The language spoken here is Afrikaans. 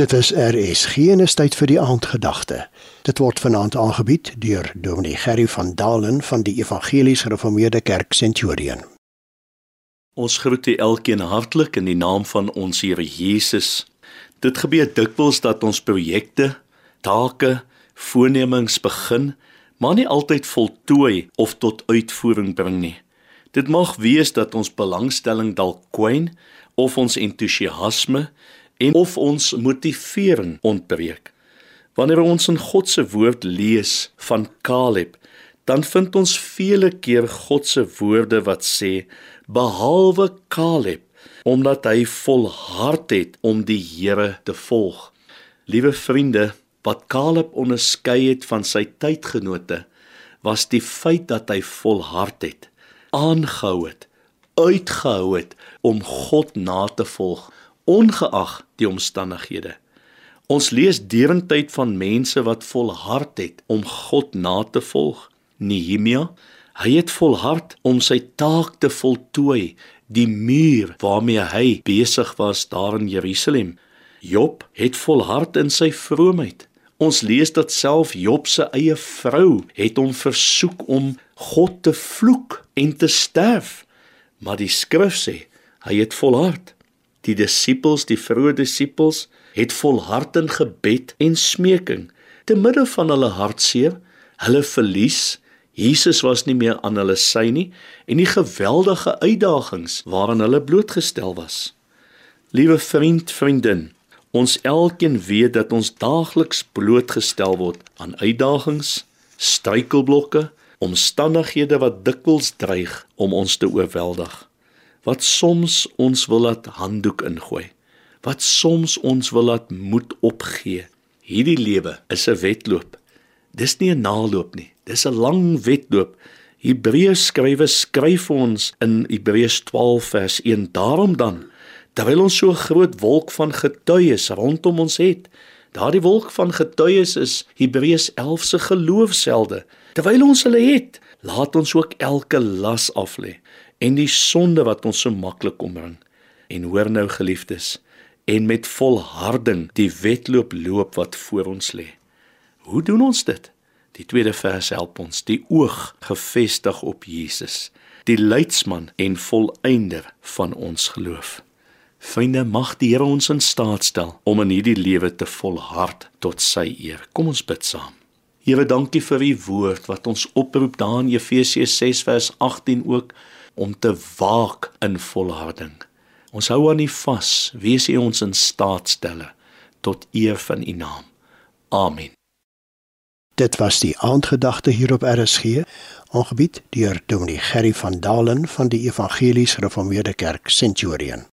Dit is RSG en is tyd vir die aandgedagte. Dit word vanaand aangebied deur Dominee Gerry van Dalen van die Evangelies Gereformeerde Kerk Centurion. Ons groet u elkeen hartlik in die naam van ons Here Jesus. Dit gebeur dikwels dat ons projekte, take, voornemings begin, maar nie altyd voltooi of tot uitvoering bring nie. Dit mag wees dat ons belangstelling dalk kwyn of ons entoesiasme en of ons motivering ontbreek. Wanneer ons in God se woord lees van Caleb, dan vind ons vele keer God se woorde wat sê behalwe Caleb omdat hy volhard het om die Here te volg. Liewe vriende, wat Caleb onderskei het van sy tydgenote was die feit dat hy volhard het, aangehou het, uitgehou het om God na te volg ongeag die omstandighede. Ons lees derentyd van mense wat volhard het om God na te volg. Nehemia, hy het volhard om sy taak te voltooi, die muur waarmee hy besig was daar in Jerusalem. Job het volhard in sy vroomheid. Ons lees dat self Job se eie vrou het hom versoek om God te vloek en te sterf. Maar die skrif sê hy het volhard. Die disippels, die vroeë disippels, het volhard in gebed en smeking te midde van hulle hartseer, hulle verlies. Jesus was nie meer aan hulle sy nie en die geweldige uitdagings waaraan hulle blootgestel was. Liewe vriend, vriendin, ons elkeen weet dat ons daagliks blootgestel word aan uitdagings, struikelblokke, omstandighede wat dikwels dreig om ons te oorweldig wat soms ons wil laat handdoek ingooi, wat soms ons wil laat moed opgee. Hierdie lewe is 'n wedloop. Dis nie 'n naloop nie. Dis 'n lang wedloop. Hebreërs skrywe skryf ons in Hebreërs 12 vers 1 daarom dan terwyl ons so 'n groot wolk van getuies rondom ons het daardie wolk van getuies is Hebreërs 11 se geloofselde terwyl ons hulle het laat ons ook elke las af lê en die sonde wat ons so maklik omring. En hoor nou geliefdes, en met volharding die wedloop loop wat voor ons lê. Hoe doen ons dit? Die tweede vers help ons, die oog gefestig op Jesus, die leidsman en volëinder van ons geloof. Vriende, mag die Here ons in staat stel om in hierdie lewe te volhard tot sy eer. Kom ons bid saam. Here, dankie vir u woord wat ons oproep daar in Efesiërs 6 vers 18 ook om te waak in volharding. Ons hou aan U vas, wees U ons in staat stelle tot eer van U naam. Amen. Dit was die aandgedagte hier op RSG, aangebied deur Dominee Gerry van Dalen van die Evangelies Gereformeerde Kerk Centurion.